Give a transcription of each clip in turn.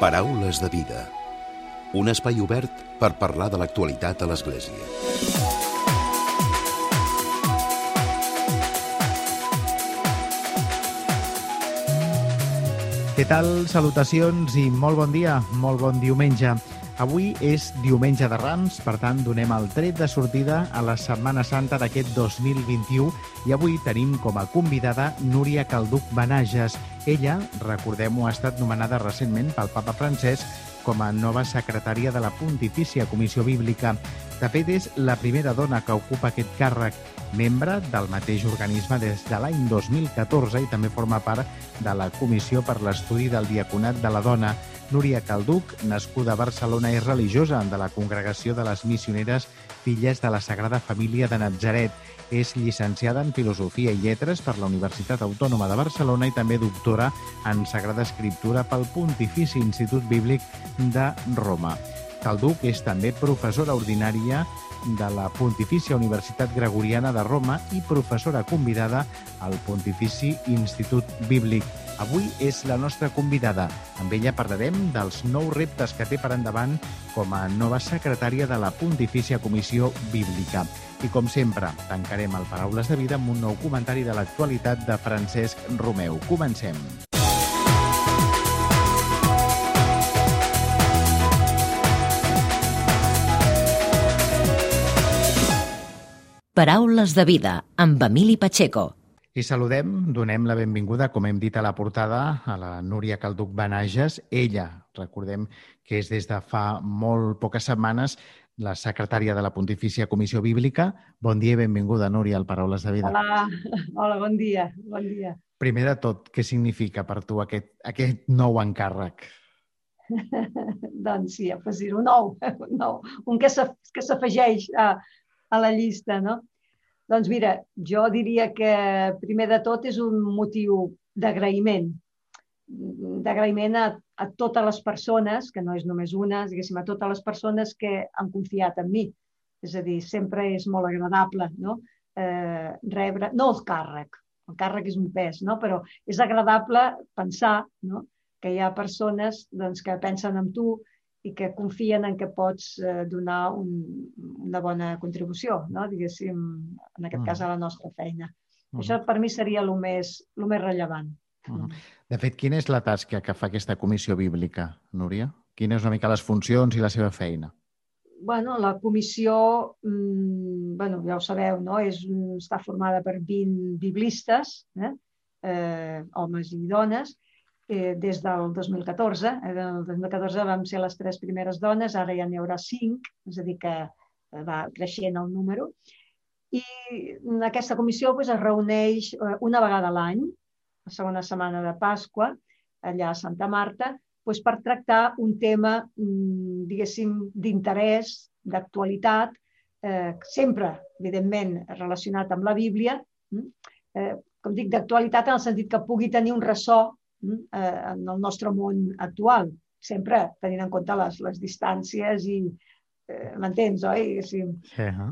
Paraules de vida. Un espai obert per parlar de l'actualitat a l'Església. Què tal? Salutacions i molt bon dia, molt bon diumenge. Avui és diumenge de Rams, per tant, donem el tret de sortida a la Setmana Santa d'aquest 2021 i avui tenim com a convidada Núria Calduc Benages. Ella, recordem-ho, ha estat nomenada recentment pel papa Francesc com a nova secretària de la Pontifícia Comissió Bíblica. De fet, és la primera dona que ocupa aquest càrrec, membre del mateix organisme des de l'any 2014 i també forma part de la Comissió per l'Estudi del Diaconat de la Dona. Núria Calduc, nascuda a Barcelona, és religiosa de la Congregació de les Missioneres Filles de la Sagrada Família de Natzaret. És llicenciada en Filosofia i Lletres per la Universitat Autònoma de Barcelona i també doctora en Sagrada Escriptura pel Pontifici Institut Bíblic de Roma. Calduc és també professora ordinària de la Pontifícia Universitat Gregoriana de Roma i professora convidada al Pontifici Institut Bíblic. Avui és la nostra convidada. Amb ella parlarem dels nous reptes que té per endavant com a nova secretària de la Pontifícia Comissió Bíblica. I com sempre, tancarem el Paraules de Vida amb un nou comentari de l'actualitat de Francesc Romeu. Comencem. Paraules de vida amb Emili Pacheco. I saludem, donem la benvinguda, com hem dit a la portada, a la Núria Calduc Benages. Ella, recordem que és des de fa molt poques setmanes la secretària de la Pontifícia Comissió Bíblica. Bon dia i benvinguda, Núria, al Paraules de Vida. Hola, hola bon dia, bon dia. Primer de tot, què significa per tu aquest, aquest nou encàrrec? doncs sí, afegir-ho nou, un nou, un que s'afegeix a, a la llista, no? Doncs mira, jo diria que primer de tot és un motiu d'agraïment, d'agraïment a, a totes les persones, que no és només una, diguéssim, a totes les persones que han confiat en mi. És a dir, sempre és molt agradable no? eh, rebre, no el càrrec, el càrrec és un pes, no? però és agradable pensar no? que hi ha persones doncs, que pensen en tu i que confien en que pots eh, donar un, una bona contribució, no? diguéssim, en aquest mm. cas a la nostra feina. Mm. Això per mi seria el més, el més rellevant. Mm. De fet, quina és la tasca que fa aquesta comissió bíblica, Núria? Quines una mica les funcions i la seva feina? bueno, la comissió, mmm, bueno, ja ho sabeu, no? és, està formada per 20 biblistes, eh? Eh, homes i dones, eh, des del 2014. Eh, el 2014 vam ser les tres primeres dones, ara ja n'hi haurà cinc, és a dir, que eh, va creixent el número. I aquesta comissió doncs, es reuneix eh, una vegada a l'any, la segona setmana de Pasqua, allà a Santa Marta, doncs, per tractar un tema, mm, diguéssim, d'interès, d'actualitat, eh, sempre, evidentment, relacionat amb la Bíblia, mm, eh, com dic, d'actualitat en el sentit que pugui tenir un ressò en el nostre món actual, sempre tenint en compte les, les distàncies i eh, m'entens, oi? Sí. Sí, uh -huh.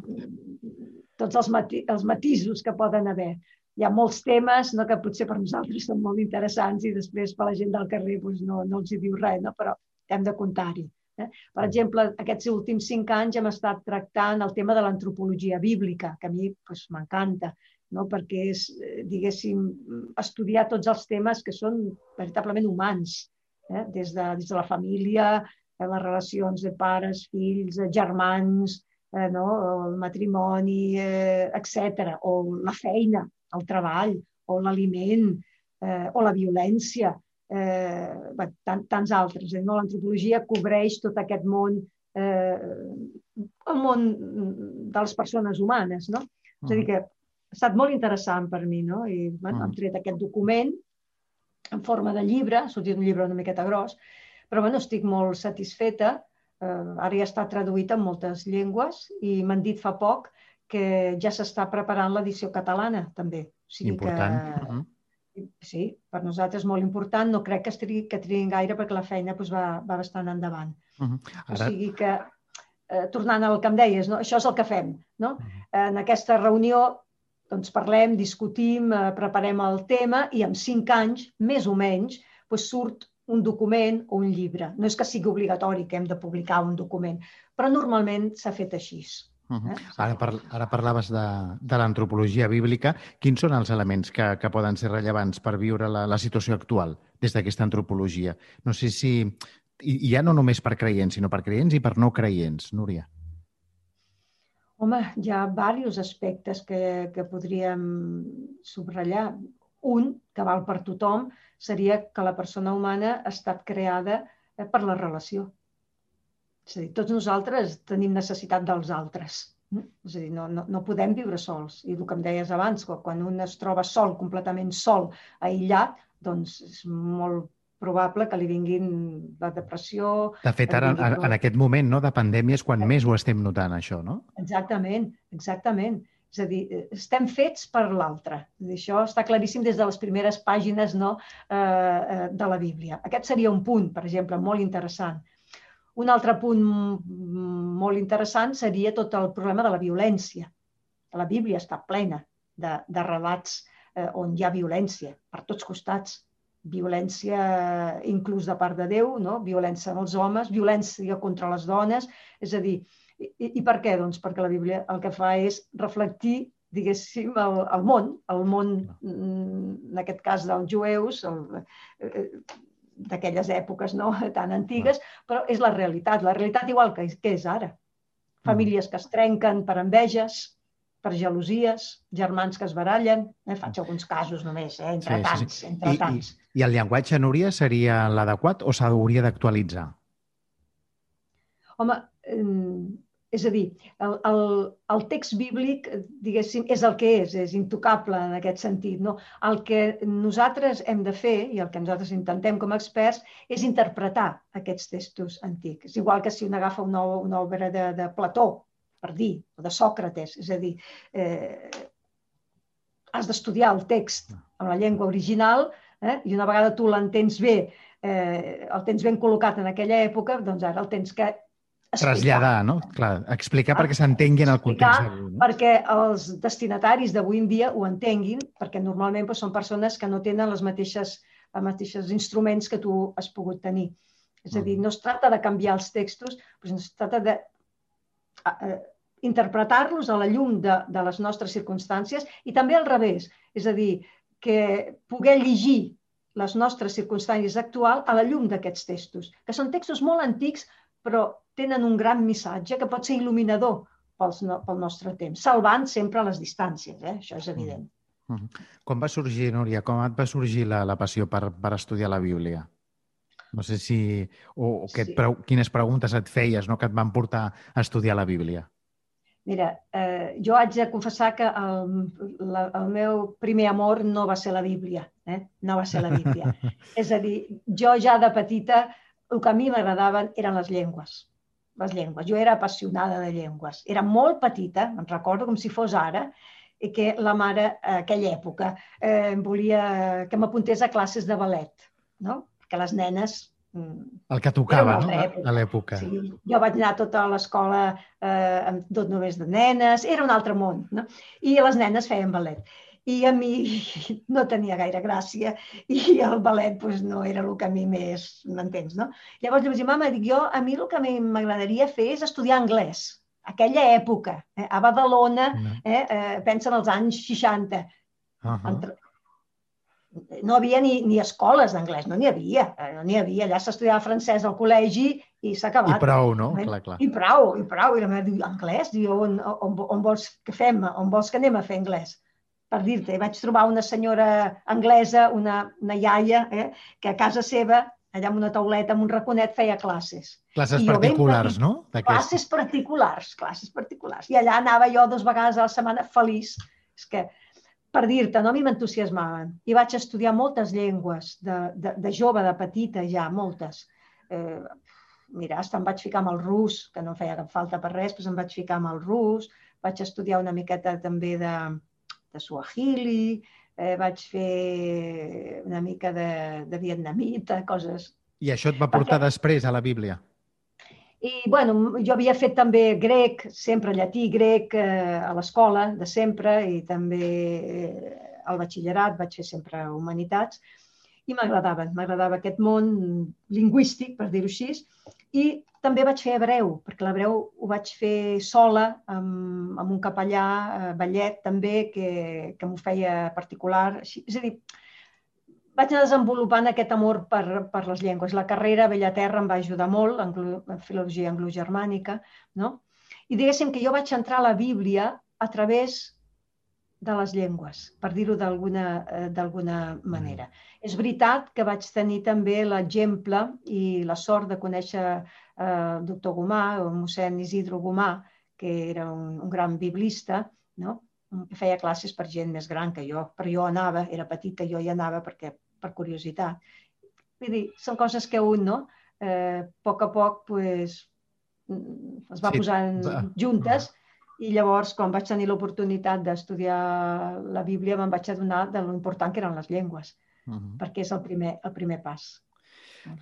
Tots els, mati els matisos que poden haver. Hi ha molts temes no, que potser per nosaltres són molt interessants i després per la gent del carrer doncs, no, no els hi diu res, no? però hem de comptar-hi. Eh? Per exemple, aquests últims cinc anys hem estat tractant el tema de l'antropologia bíblica, que a mi doncs, m'encanta no? perquè és, eh, diguéssim, estudiar tots els temes que són veritablement humans, eh? des, de, des de la família, eh, les relacions de pares, fills, eh, germans, eh, no? el matrimoni, eh, etc. O la feina, el treball, o l'aliment, eh, o la violència, eh, bé, tant, tants altres. Eh? No? L'antropologia cobreix tot aquest món, eh, el món de les persones humanes. No? És a dir, que ha estat molt interessant per mi, no? I bueno, mm. hem tret aquest document en forma de llibre, ha sortit un llibre una miqueta gros, però bueno, estic molt satisfeta. Eh, ara ja està traduït en moltes llengües i m'han dit fa poc que ja s'està preparant l'edició catalana, també. O sigui important. Que, uh -huh. Sí, per nosaltres molt important. No crec que, estigui, que triguin gaire perquè la feina doncs, va, va bastant endavant. Uh -huh. Ara... O sigui que, eh, tornant al que em deies, no? això és el que fem. No? -huh. En aquesta reunió doncs parlem, discutim, eh, preparem el tema i en cinc anys, més o menys, doncs surt un document o un llibre. No és que sigui obligatori que hem de publicar un document, però normalment s'ha fet així. Uh -huh. eh? ara, par ara parlaves de, de l'antropologia bíblica. Quins són els elements que, que poden ser rellevants per viure la, la situació actual des d'aquesta antropologia? No sé si... I ja no només per creients, sinó per creients i per no creients, Núria. Home, hi ha diversos aspectes que, que podríem subratllar. Un, que val per tothom, seria que la persona humana ha estat creada eh, per la relació. És a dir, tots nosaltres tenim necessitat dels altres. És a dir, no, no, no podem viure sols. I el que em deies abans, quan un es troba sol, completament sol, aïllat, doncs és molt probable que li vinguin la depressió... De fet, ara, en, en aquest moment no, de pandèmia és quan més ho estem notant, això, no? Exactament, exactament. És a dir, eh, estem fets per l'altre. Això està claríssim des de les primeres pàgines no, eh, eh, de la Bíblia. Aquest seria un punt, per exemple, molt interessant. Un altre punt molt interessant seria tot el problema de la violència. La Bíblia està plena de, de relats eh, on hi ha violència per tots costats. Violència inclús de part de Déu, no? violència en els homes, violència contra les dones. És a dir, i, I per què? Doncs perquè la Bíblia el que fa és reflectir, diguéssim, el, el món, el món, mm, en aquest cas dels jueus, el, eh, d'aquelles èpoques no tan antigues, però és la realitat, la realitat igual que, que és ara. Famílies que es trenquen per enveges, per gelosies, germans que es barallen, eh? faig alguns casos només, eh? entre sí, tants, sí, sí. entre I, tants. I, I el llenguatge, Núria, seria l'adequat o s'hauria d'actualitzar? Home, és a dir, el, el, el text bíblic, diguéssim, és el que és, és intocable en aquest sentit. No? El que nosaltres hem de fer, i el que nosaltres intentem com a experts, és interpretar aquests textos antics. És igual que si un agafa una, una obra de, de Plató, per dir, o de Sòcrates, és a dir, eh, has d'estudiar el text en la llengua original eh, i una vegada tu l'entens bé, eh, el tens ben col·locat en aquella època, doncs ara el tens que Traslladar, no? Clar, explicar perquè s'entenguin el context. No? Perquè els destinataris d'avui en dia ho entenguin, perquè normalment doncs, són persones que no tenen les mateixes, els mateixos instruments que tu has pogut tenir. És a dir, no es tracta de canviar els textos, però es tracta de interpretar-los a la llum de, de les nostres circumstàncies i també al revés. És a dir, que poder llegir les nostres circumstàncies actuals a la llum d'aquests textos, que són textos molt antics, però tenen un gran missatge que pot ser il·luminador pels, no, pel nostre temps, salvant sempre les distàncies, eh? això és evident. Mm -hmm. Com va sorgir, Núria, com et va sorgir la, la passió per, per estudiar la Bíblia? No sé si... o, o que sí. quines preguntes et feies no, que et van portar a estudiar la Bíblia. Mira, eh, jo haig de confessar que el, la, el meu primer amor no va ser la Bíblia, eh? no va ser la Bíblia. És a dir, jo ja de petita el que a mi m'agradaven eren les llengües. Les llengües. Jo era apassionada de llengües. Era molt petita, em recordo com si fos ara, i que la mare, a aquella època, eh, volia que m'apuntés a classes de ballet, no? Que les nenes el que tocava, no? Època. A l'època. Sí, jo vaig anar tota l'escola eh, tot només de nenes, era un altre món, no? I les nenes feien ballet i a mi no tenia gaire gràcia i el ballet doncs, no era el que a mi més, m'entens, no? Llavors li vaig dir, mama, dic, jo, a mi el que m'agradaria fer és estudiar anglès. Aquella època, eh? a Badalona, eh? Eh, pensa en els anys 60. Uh -huh. Entre... No havia ni, ni escoles d'anglès, no n'hi havia. Eh, no n'hi havia. Allà s'estudiava francès al col·legi i s'ha acabat. I prou, no? Clar, clar. I prou, i prou. I la meva diu, anglès? Diu, on, on, on vols que fem? On vols que anem a fer anglès? per dir-te, vaig trobar una senyora anglesa, una, una iaia, eh, que a casa seva, allà amb una tauleta, amb un raconet, feia classes. Classes particulars, no? Classes particulars, classes particulars. I allà anava jo dues vegades a la setmana feliç. És que, per dir-te, no? a mi m'entusiasmaven. I vaig estudiar moltes llengües, de, de, de jove, de petita ja, moltes. Eh, mira, hasta em vaig ficar amb el rus, que no feia cap falta per res, però em vaig ficar amb el rus. Vaig estudiar una miqueta també de, de suahili, eh, vaig fer una mica de, de vietnamita, coses... I això et va portar Perquè... després a la Bíblia? I, bueno, jo havia fet també grec, sempre llatí, grec, eh, a l'escola, de sempre, i també eh, al batxillerat vaig fer sempre humanitats. i m'agradaven. M'agradava aquest món lingüístic, per dir-ho així, i també vaig fer hebreu, perquè l'hebreu ho vaig fer sola amb, amb un capellà, eh, ballet també, que, que m'ho feia particular. Així, és a dir, vaig anar desenvolupant aquest amor per, per les llengües. La carrera a Bellaterra em va ajudar molt, en filologia anglogermànica, no? I diguéssim que jo vaig entrar a la Bíblia a través de les llengües, per dir-ho d'alguna eh, manera. Mm. És veritat que vaig tenir també l'exemple i la sort de conèixer eh, el doctor Gomà, o mossèn Isidro Gomà, que era un, un gran biblista, no? Que feia classes per gent més gran que jo, però jo anava, era petita, jo hi anava perquè, per curiositat. Vull dir, són coses que un, no? Eh, a poc a poc, pues, mm, es va sí, posant juntes i llavors, quan vaig tenir l'oportunitat d'estudiar la Bíblia, me'n vaig adonar de lo important que eren les llengües, uh -huh. perquè és el primer, el primer pas.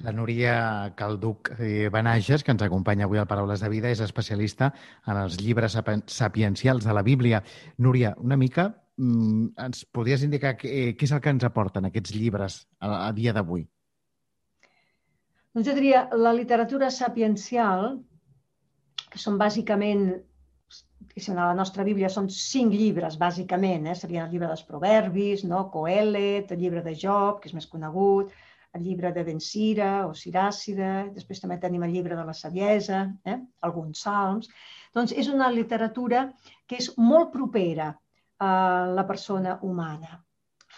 La Núria Calduc eh, Benages, que ens acompanya avui al Paraules de Vida, és especialista en els llibres sapiencials de la Bíblia. Núria, una mica mm, ens podries indicar què, què és el que ens aporten aquests llibres a, a dia d'avui? Doncs jo diria, la literatura sapiencial, que són bàsicament diguéssim, a la nostra Bíblia són cinc llibres, bàsicament. Eh? Serien el llibre dels Proverbis, no? Coelet, el llibre de Job, que és més conegut, el llibre de Ben Sira o Siràcida, després també tenim el llibre de la Saviesa, eh? alguns salms. Doncs és una literatura que és molt propera a la persona humana.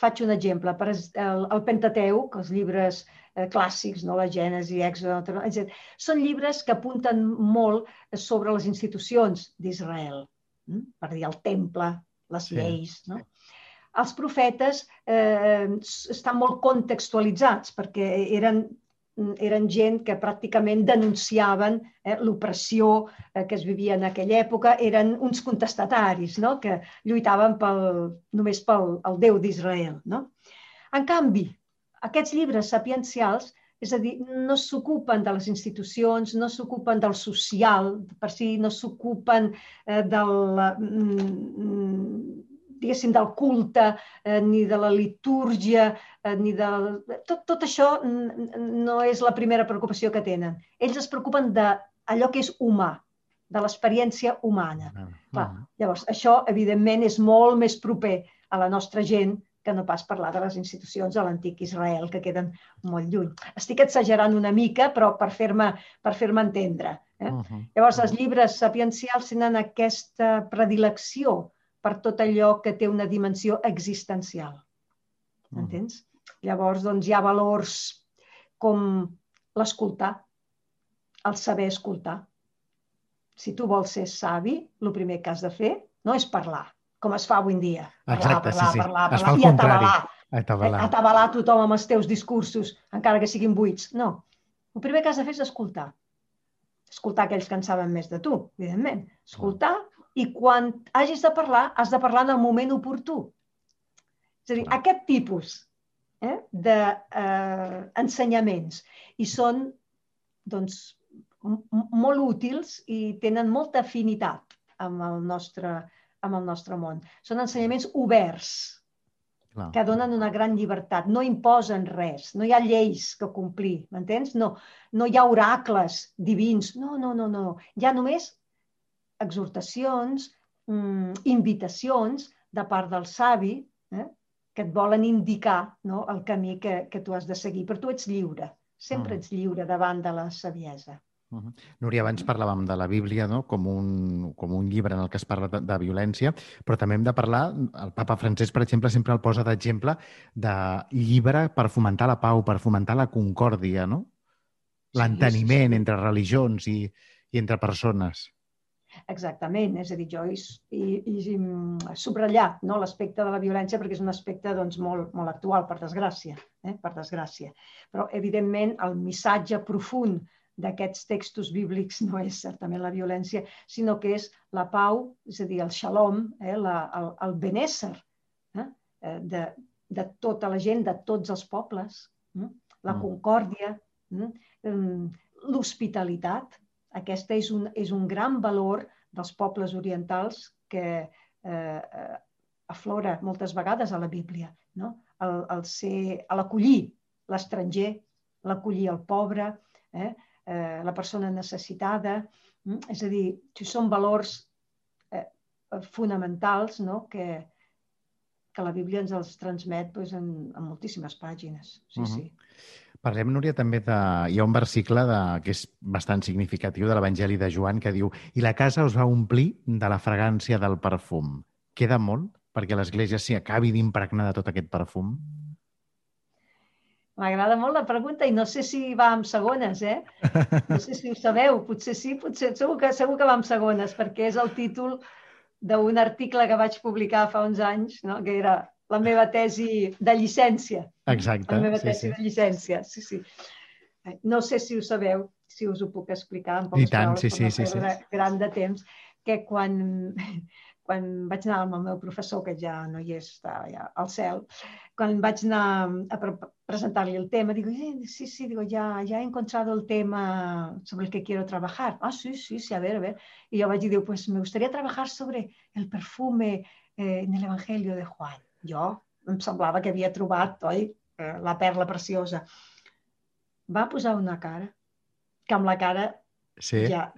Faig un exemple. Per el, el Pentateuc, els llibres eh, clàssics, no? la Gènesi, Èxode, etc. Són llibres que apunten molt sobre les institucions d'Israel, hm? per dir el temple, les sí. lleis. No? Els profetes eh, estan molt contextualitzats perquè eren eren gent que pràcticament denunciaven eh, l'opressió eh, que es vivia en aquella època, eren uns contestataris no? que lluitaven pel, només pel el Déu d'Israel. No? En canvi, aquests llibres sapiencials, és a dir, no s'ocupen de les institucions, no s'ocupen del social, per si no s'ocupen eh, del, mm, diguéssim, del culte, eh, ni de la litúrgia, eh, ni de... Tot, tot això no és la primera preocupació que tenen. Ells es preocupen d'allò que és humà, de l'experiència humana. -huh. Clar, llavors, això, evidentment, és molt més proper a la nostra gent que no pas parlar de les institucions de l'antic Israel, que queden molt lluny. Estic exagerant una mica, però per fer-me per fer entendre. Eh? Uh -huh. Llavors, els llibres sapiencials tenen aquesta predilecció per tot allò que té una dimensió existencial. Uh -huh. Entens? Llavors, doncs, hi ha valors com l'escoltar, el saber escoltar. Si tu vols ser savi, el primer que has de fer no és parlar, com es fa avui en dia. Parlar, Exacte, parlar, sí, sí. parlar, parlar, fa i atabalar. Atabalar. Eh, atabalar tothom amb els teus discursos, encara que siguin buits. No. El primer que has de fer és escoltar. Escoltar aquells que en saben més de tu, evidentment. Escoltar i quan hagis de parlar, has de parlar en el moment oportú. És a dir, aquest tipus eh, d'ensenyaments eh, i són doncs, molt útils i tenen molta afinitat amb el nostre, amb el nostre món. Són ensenyaments oberts, Clar. que donen una gran llibertat, no imposen res, no hi ha lleis que complir, m'entens? No, no hi ha oracles divins, no, no, no, no. Hi ha només exhortacions, mm, invitacions de part del savi, eh, que et volen indicar no, el camí que, que tu has de seguir, però tu ets lliure, sempre mm. ets lliure davant de la saviesa. Uh -huh. Núria, abans parlàvem de la Bíblia no? com, un, com un llibre en el que es parla de, de violència, però també hem de parlar, el papa francès, per exemple, sempre el posa d'exemple de llibre per fomentar la pau, per fomentar la concòrdia, no? L'enteniment sí, sí, sí. entre religions i, i entre persones. Exactament, és a dir, jo he, he, he subratllat no, l'aspecte de la violència perquè és un aspecte doncs, molt, molt actual, per desgràcia, eh? per desgràcia. Però, evidentment, el missatge profund d'aquests textos bíblics no és certament la violència, sinó que és la pau, és a dir, el shalom, eh, la, el, el benésser eh, eh de, de tota la gent, de tots els pobles, eh, la mm. concòrdia, eh, l'hospitalitat. Aquesta és un, és un gran valor dels pobles orientals que eh, eh aflora moltes vegades a la Bíblia, no? el, el ser, l'acollir l'estranger, l'acollir el pobre, eh? Eh, la persona necessitada. Mm? És a dir, són valors eh, fonamentals no? que, que la Bíblia ens els transmet doncs, en, en moltíssimes pàgines. Sí, uh -huh. sí. Parlem, Núria, també de... Hi ha un versicle de... que és bastant significatiu de l'Evangeli de Joan que diu i la casa us va omplir de la fragància del perfum. Queda molt perquè l'església s'hi acabi d'impregnar de tot aquest perfum? M'agrada molt la pregunta i no sé si va amb segones, eh? No sé si ho sabeu, potser sí, potser segur que, segur que va amb segones, perquè és el títol d'un article que vaig publicar fa uns anys, no? que era la meva tesi de llicència. Exacte. La meva sí, tesi sí. de llicència, sí, sí. No sé si ho sabeu, si us ho puc explicar en poques I tant, paraules, sí, sí, sí, sí. gran de temps, que quan, quan vaig anar amb el meu professor, que ja no hi és, està ja al cel, quan vaig anar a pre presentar-li el tema, digo, eh, sí, sí, digo, ya, ya he encontrado el tema sobre el que quiero trabajar. Ah, sí, sí, sí, a ver, a ver. Y yo vaig dir, pues me gustaría trabajar sobre el perfume eh, en el Evangelio de Juan. Jo em semblava que havia trobat, oi, eh, la perla preciosa. Va posar una cara, que amb la cara Sí. ja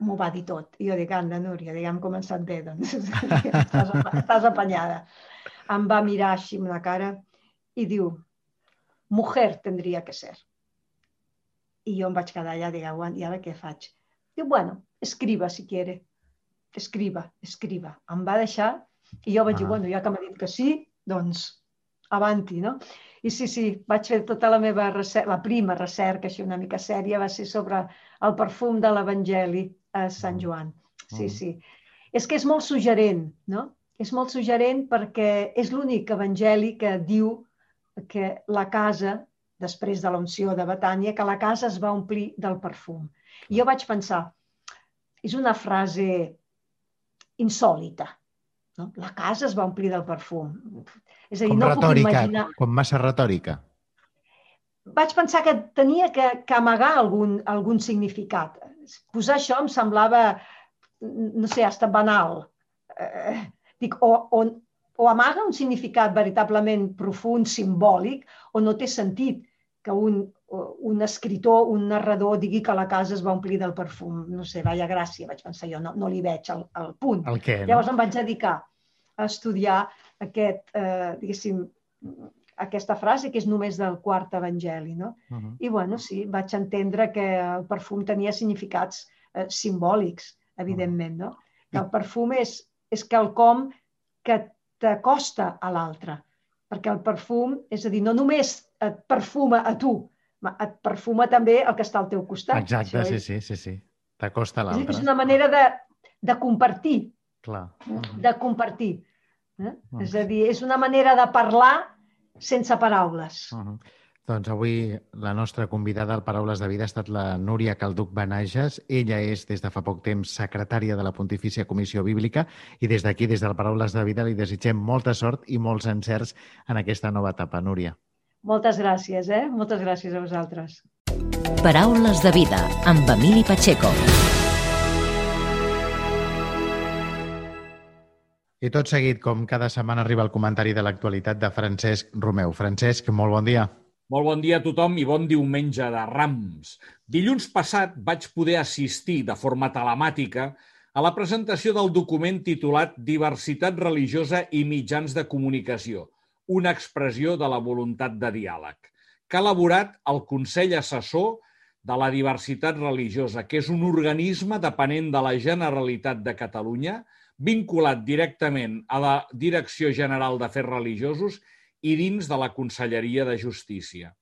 m'ho va dir tot. I jo dic, anda, Núria, dic, hem començat bé, doncs. estàs, estàs apanyada. Em va mirar així amb la cara i diu, mujer tendria que ser. I jo em vaig quedar allà, "Aguant, i ara què faig? Diu, bueno, escriba si quiere. Escriba, escriba. Em va deixar i jo vaig dir, Ah. bueno, ja que que sí, doncs avanti, no? I sí, sí, vaig fer tota la meva recerca, la prima recerca, així una mica sèria, va ser sobre el perfum de l'Evangeli a Sant Mm. Joan. Sí, Mm. sí. És que és molt suggerent, no? És molt suggerent perquè és l'únic evangeli que diu que la casa, després de l'unció de Betània, que la casa es va omplir del perfum. I jo vaig pensar, és una frase insòlita, no? La casa es va omplir del perfum. És a dir, Com no puc retòrica, imaginar... com massa retòrica. Vaig pensar que tenia que, que amagar algun, algun significat. Posar això em semblava, no sé, hasta banal. Eh, dic, o, o, o amaga un significat veritablement profund, simbòlic, o no té sentit que un, un escritor, un narrador digui que la casa es va omplir del perfum. No sé, vaya gràcia, vaig pensar jo, no, no li veig el, el punt. El què, no? Llavors em vaig dedicar a estudiar aquest, eh, diguéssim, aquesta frase, que és només del quart evangeli, no? Uh -huh. I, bueno, sí, vaig entendre que el perfum tenia significats eh, simbòlics, evidentment, no? Que el perfum és, és quelcom que t'acosta a l'altre, perquè el perfum, és a dir, no només et perfuma a tu, et perfuma també el que està al teu costat. Exacte, sí, sí, sí, sí. T'acosta l'altre. és una manera de, de compartir, Clar. De compartir. Eh? Mm. És a dir, és una manera de parlar sense paraules. Uh -huh. Doncs avui la nostra convidada al Paraules de Vida ha estat la Núria Calduc Benages. Ella és, des de fa poc temps, secretària de la Pontifícia Comissió Bíblica i des d'aquí, des del Paraules de Vida, li desitgem molta sort i molts encerts en aquesta nova etapa, Núria. Moltes gràcies, eh? Moltes gràcies a vosaltres. Paraules de vida amb Emili Pacheco. I tot seguit, com cada setmana, arriba el comentari de l'actualitat de Francesc Romeu. Francesc, molt bon dia. Molt bon dia a tothom i bon diumenge de Rams. Dilluns passat vaig poder assistir de forma telemàtica a la presentació del document titulat Diversitat religiosa i mitjans de comunicació, una expressió de la voluntat de diàleg, que ha elaborat el Consell Assessor de la Diversitat Religiosa, que és un organisme depenent de la Generalitat de Catalunya, vinculat directament a la Direcció General d'Afers Religiosos dins de la Conselleria de Justícia.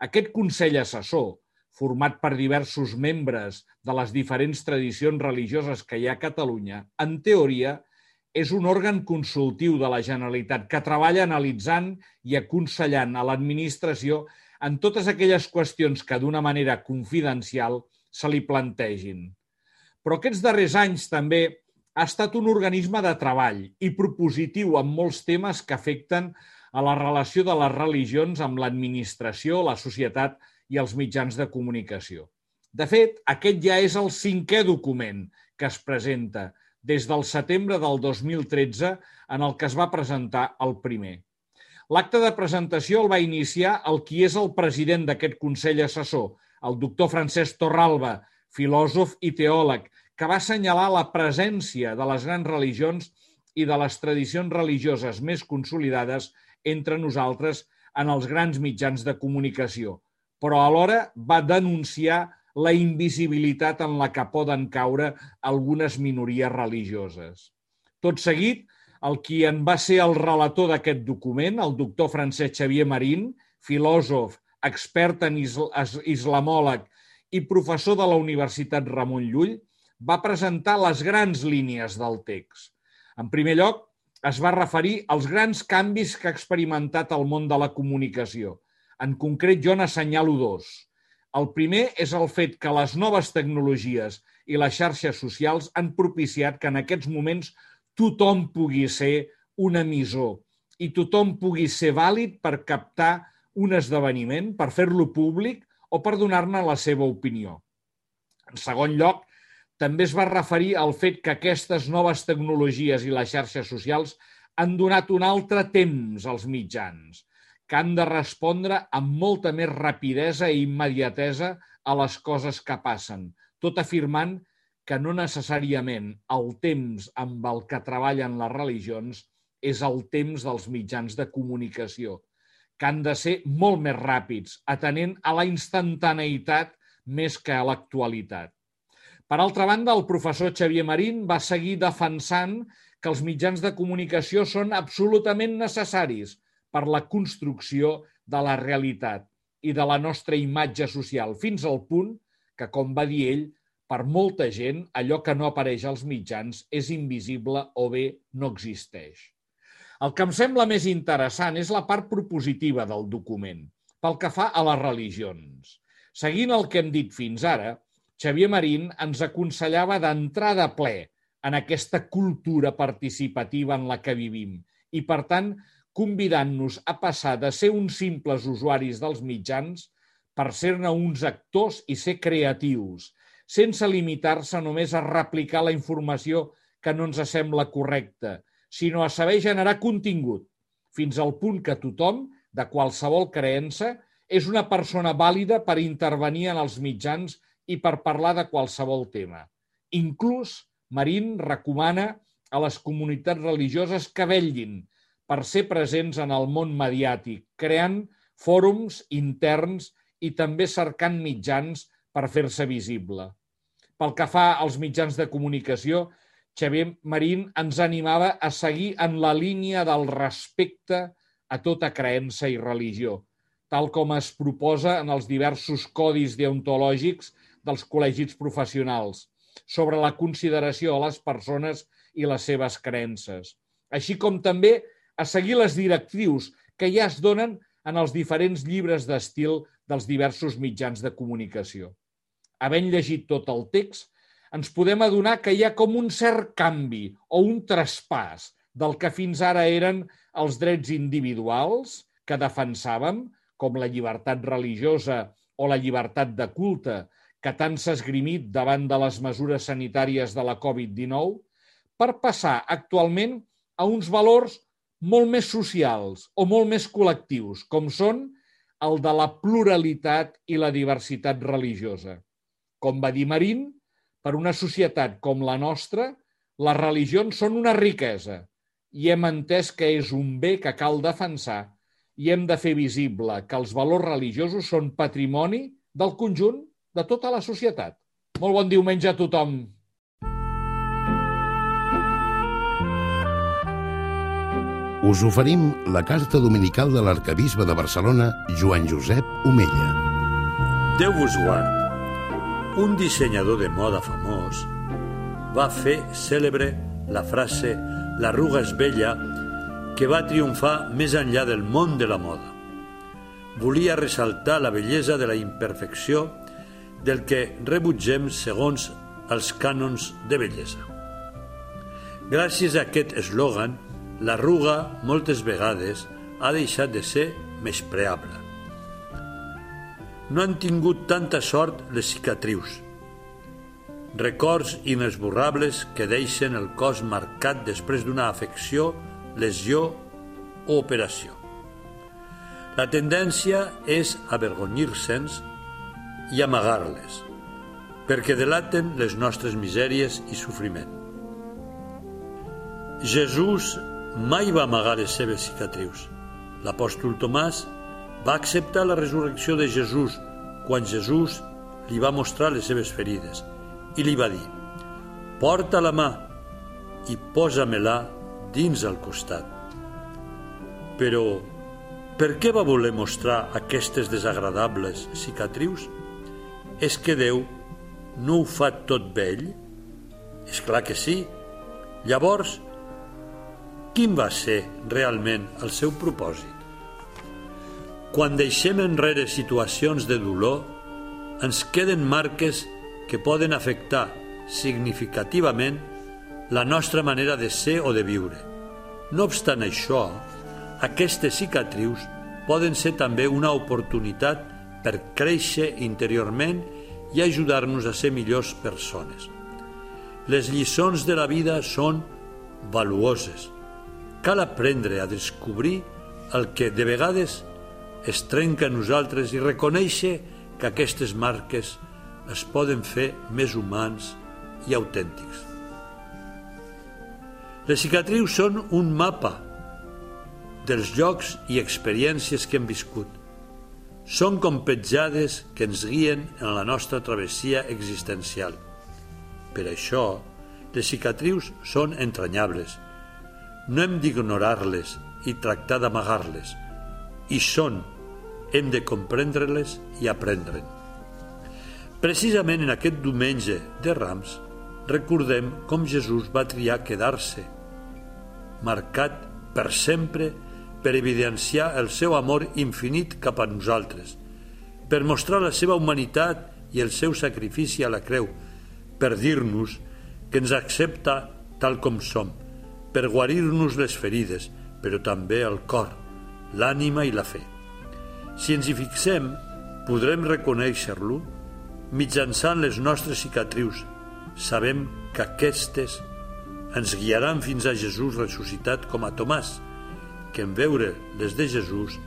Aquest Consell Assessor, format per diversos membres de les diferents tradicions religioses que hi ha a Catalunya, en teoria és un òrgan consultiu de la Generalitat que treballa analitzant i aconsellant a l'administració en totes aquelles qüestions que d'una manera confidencial se li plantegin. Però aquests darrers anys també ha estat un organisme de treball i propositiu en molts temes que afecten a la relació de les religions amb l'administració, la societat i els mitjans de comunicació. De fet, aquest ja és el cinquè document que es presenta des del setembre del 2013 en el que es va presentar el primer. L'acte de presentació el va iniciar el qui és el president d'aquest Consell Assessor, el doctor Francesc Torralba, filòsof i teòleg, que va assenyalar la presència de les grans religions i de les tradicions religioses més consolidades entre nosaltres en els grans mitjans de comunicació, però alhora va denunciar la invisibilitat en la que poden caure algunes minories religioses. Tot seguit, el qui en va ser el relator d'aquest document, el doctor Francesc Xavier Marín, filòsof, expert en islamòleg i professor de la Universitat Ramon Llull, va presentar les grans línies del text. En primer lloc, es va referir als grans canvis que ha experimentat el món de la comunicació. En concret, jo n'assenyalo dos. El primer és el fet que les noves tecnologies i les xarxes socials han propiciat que en aquests moments tothom pugui ser un emissor i tothom pugui ser vàlid per captar un esdeveniment, per fer-lo públic o per donar-ne la seva opinió. En segon lloc, també es va referir al fet que aquestes noves tecnologies i les xarxes socials han donat un altre temps als mitjans, que han de respondre amb molta més rapidesa i immediatesa a les coses que passen, tot afirmant que no necessàriament el temps amb el que treballen les religions és el temps dels mitjans de comunicació, que han de ser molt més ràpids, atenent a la instantaneïtat més que a l'actualitat. Per altra banda, el professor Xavier Marín va seguir defensant que els mitjans de comunicació són absolutament necessaris per la construcció de la realitat i de la nostra imatge social, fins al punt que, com va dir ell, per molta gent allò que no apareix als mitjans és invisible o bé no existeix. El que em sembla més interessant és la part propositiva del document, pel que fa a les religions. Seguint el que hem dit fins ara, Xavier Marín ens aconsellava d'entrar de ple en aquesta cultura participativa en la que vivim i, per tant, convidant-nos a passar de ser uns simples usuaris dels mitjans per ser-ne uns actors i ser creatius, sense limitar-se només a replicar la informació que no ens sembla correcta, sinó a saber generar contingut, fins al punt que tothom, de qualsevol creença, és una persona vàlida per intervenir en els mitjans i per parlar de qualsevol tema. Inclús Marín recomana a les comunitats religioses que vetllin per ser presents en el món mediàtic, creant fòrums interns i també cercant mitjans per fer-se visible. Pel que fa als mitjans de comunicació, Xavier Marín ens animava a seguir en la línia del respecte a tota creença i religió, tal com es proposa en els diversos codis deontològics dels col·legis professionals sobre la consideració a les persones i les seves creences, així com també a seguir les directrius que ja es donen en els diferents llibres d'estil dels diversos mitjans de comunicació. Havent llegit tot el text, ens podem adonar que hi ha com un cert canvi o un traspàs del que fins ara eren els drets individuals que defensàvem, com la llibertat religiosa o la llibertat de culte, que tant s'ha esgrimit davant de les mesures sanitàries de la Covid-19 per passar actualment a uns valors molt més socials o molt més col·lectius, com són el de la pluralitat i la diversitat religiosa. Com va dir Marín, per una societat com la nostra, les religions són una riquesa i hem entès que és un bé que cal defensar i hem de fer visible que els valors religiosos són patrimoni del conjunt de tota la societat. Molt bon diumenge a tothom. Us oferim la carta dominical de l'arcabisbe de Barcelona, Joan Josep Omella. Déu vos guard. Un dissenyador de moda famós va fer cèlebre la frase «l'arruga és vella» que va triomfar més enllà del món de la moda. Volia ressaltar la bellesa de la imperfecció del que rebutgem segons els cànons de bellesa. Gràcies a aquest eslògan, l'arruga moltes vegades ha deixat de ser menyspreable. No han tingut tanta sort les cicatrius, records inesborrables que deixen el cos marcat després d'una afecció, lesió o operació. La tendència és avergonyir-se'ns i amagar-les, perquè delaten les nostres misèries i sofriment. Jesús mai va amagar les seves cicatrius. L'apòstol Tomàs va acceptar la resurrecció de Jesús quan Jesús li va mostrar les seves ferides i li va dir «Porta la mà i posa-me-la dins el costat». Però per què va voler mostrar aquestes desagradables cicatrius? És que Déu no ho fa tot vell? És clar que sí. Llavors, quin va ser realment el seu propòsit? Quan deixem enrere situacions de dolor, ens queden marques que poden afectar significativament la nostra manera de ser o de viure. No obstant això, aquestes cicatrius poden ser també una oportunitat per créixer interiorment i ajudar-nos a ser millors persones. Les lliçons de la vida són valuoses. Cal aprendre a descobrir el que de vegades es trenca a nosaltres i reconèixer que aquestes marques es poden fer més humans i autèntics. Les cicatrius són un mapa dels llocs i experiències que hem viscut. Són com petjades que ens guien en la nostra travessia existencial. Per això, les cicatrius són entranyables. No hem d'ignorar-les i tractar d'amagar-les, i són, hem de comprendre-les i aprendre'n. Precisament en aquest diumenge de Rams recordem com Jesús va triar quedar-se, marcat per sempre per evidenciar el seu amor infinit cap a nosaltres, per mostrar la seva humanitat i el seu sacrifici a la creu, per dir-nos que ens accepta tal com som, per guarir-nos les ferides, però també el cor, l'ànima i la fe. Si ens hi fixem, podrem reconèixer-lo mitjançant les nostres cicatrius. Sabem que aquestes ens guiaran fins a Jesús ressuscitat com a Tomàs, que en veure les de Jesús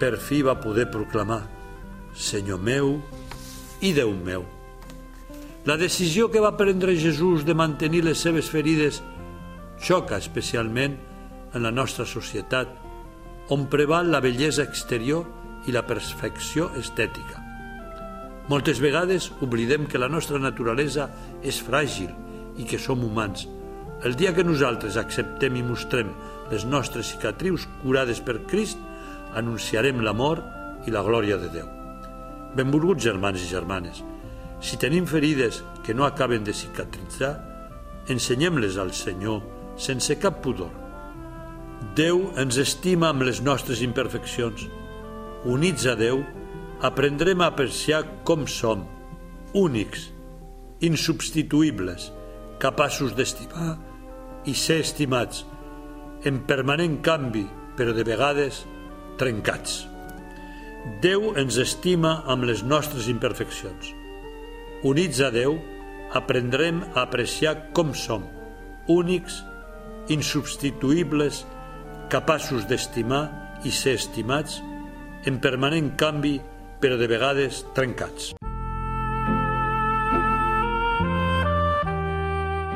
per fi va poder proclamar Senyor meu i Déu meu. La decisió que va prendre Jesús de mantenir les seves ferides xoca especialment en la nostra societat on preval la bellesa exterior i la perfecció estètica. Moltes vegades oblidem que la nostra naturalesa és fràgil i que som humans. El dia que nosaltres acceptem i mostrem les nostres cicatrius curades per Crist, anunciarem l'amor i la glòria de Déu. Benvolguts germans i germanes, si tenim ferides que no acaben de cicatritzar, ensenyem-les al Senyor sense cap pudor Déu ens estima amb les nostres imperfeccions. Units a Déu, aprendrem a apreciar com som, únics, insubstituïbles, capaços d'estimar i ser estimats, en permanent canvi, però de vegades trencats. Déu ens estima amb les nostres imperfeccions. Units a Déu, aprendrem a apreciar com som, únics, insubstituïbles capaços d'estimar i ser estimats, en permanent canvi, però de vegades trencats.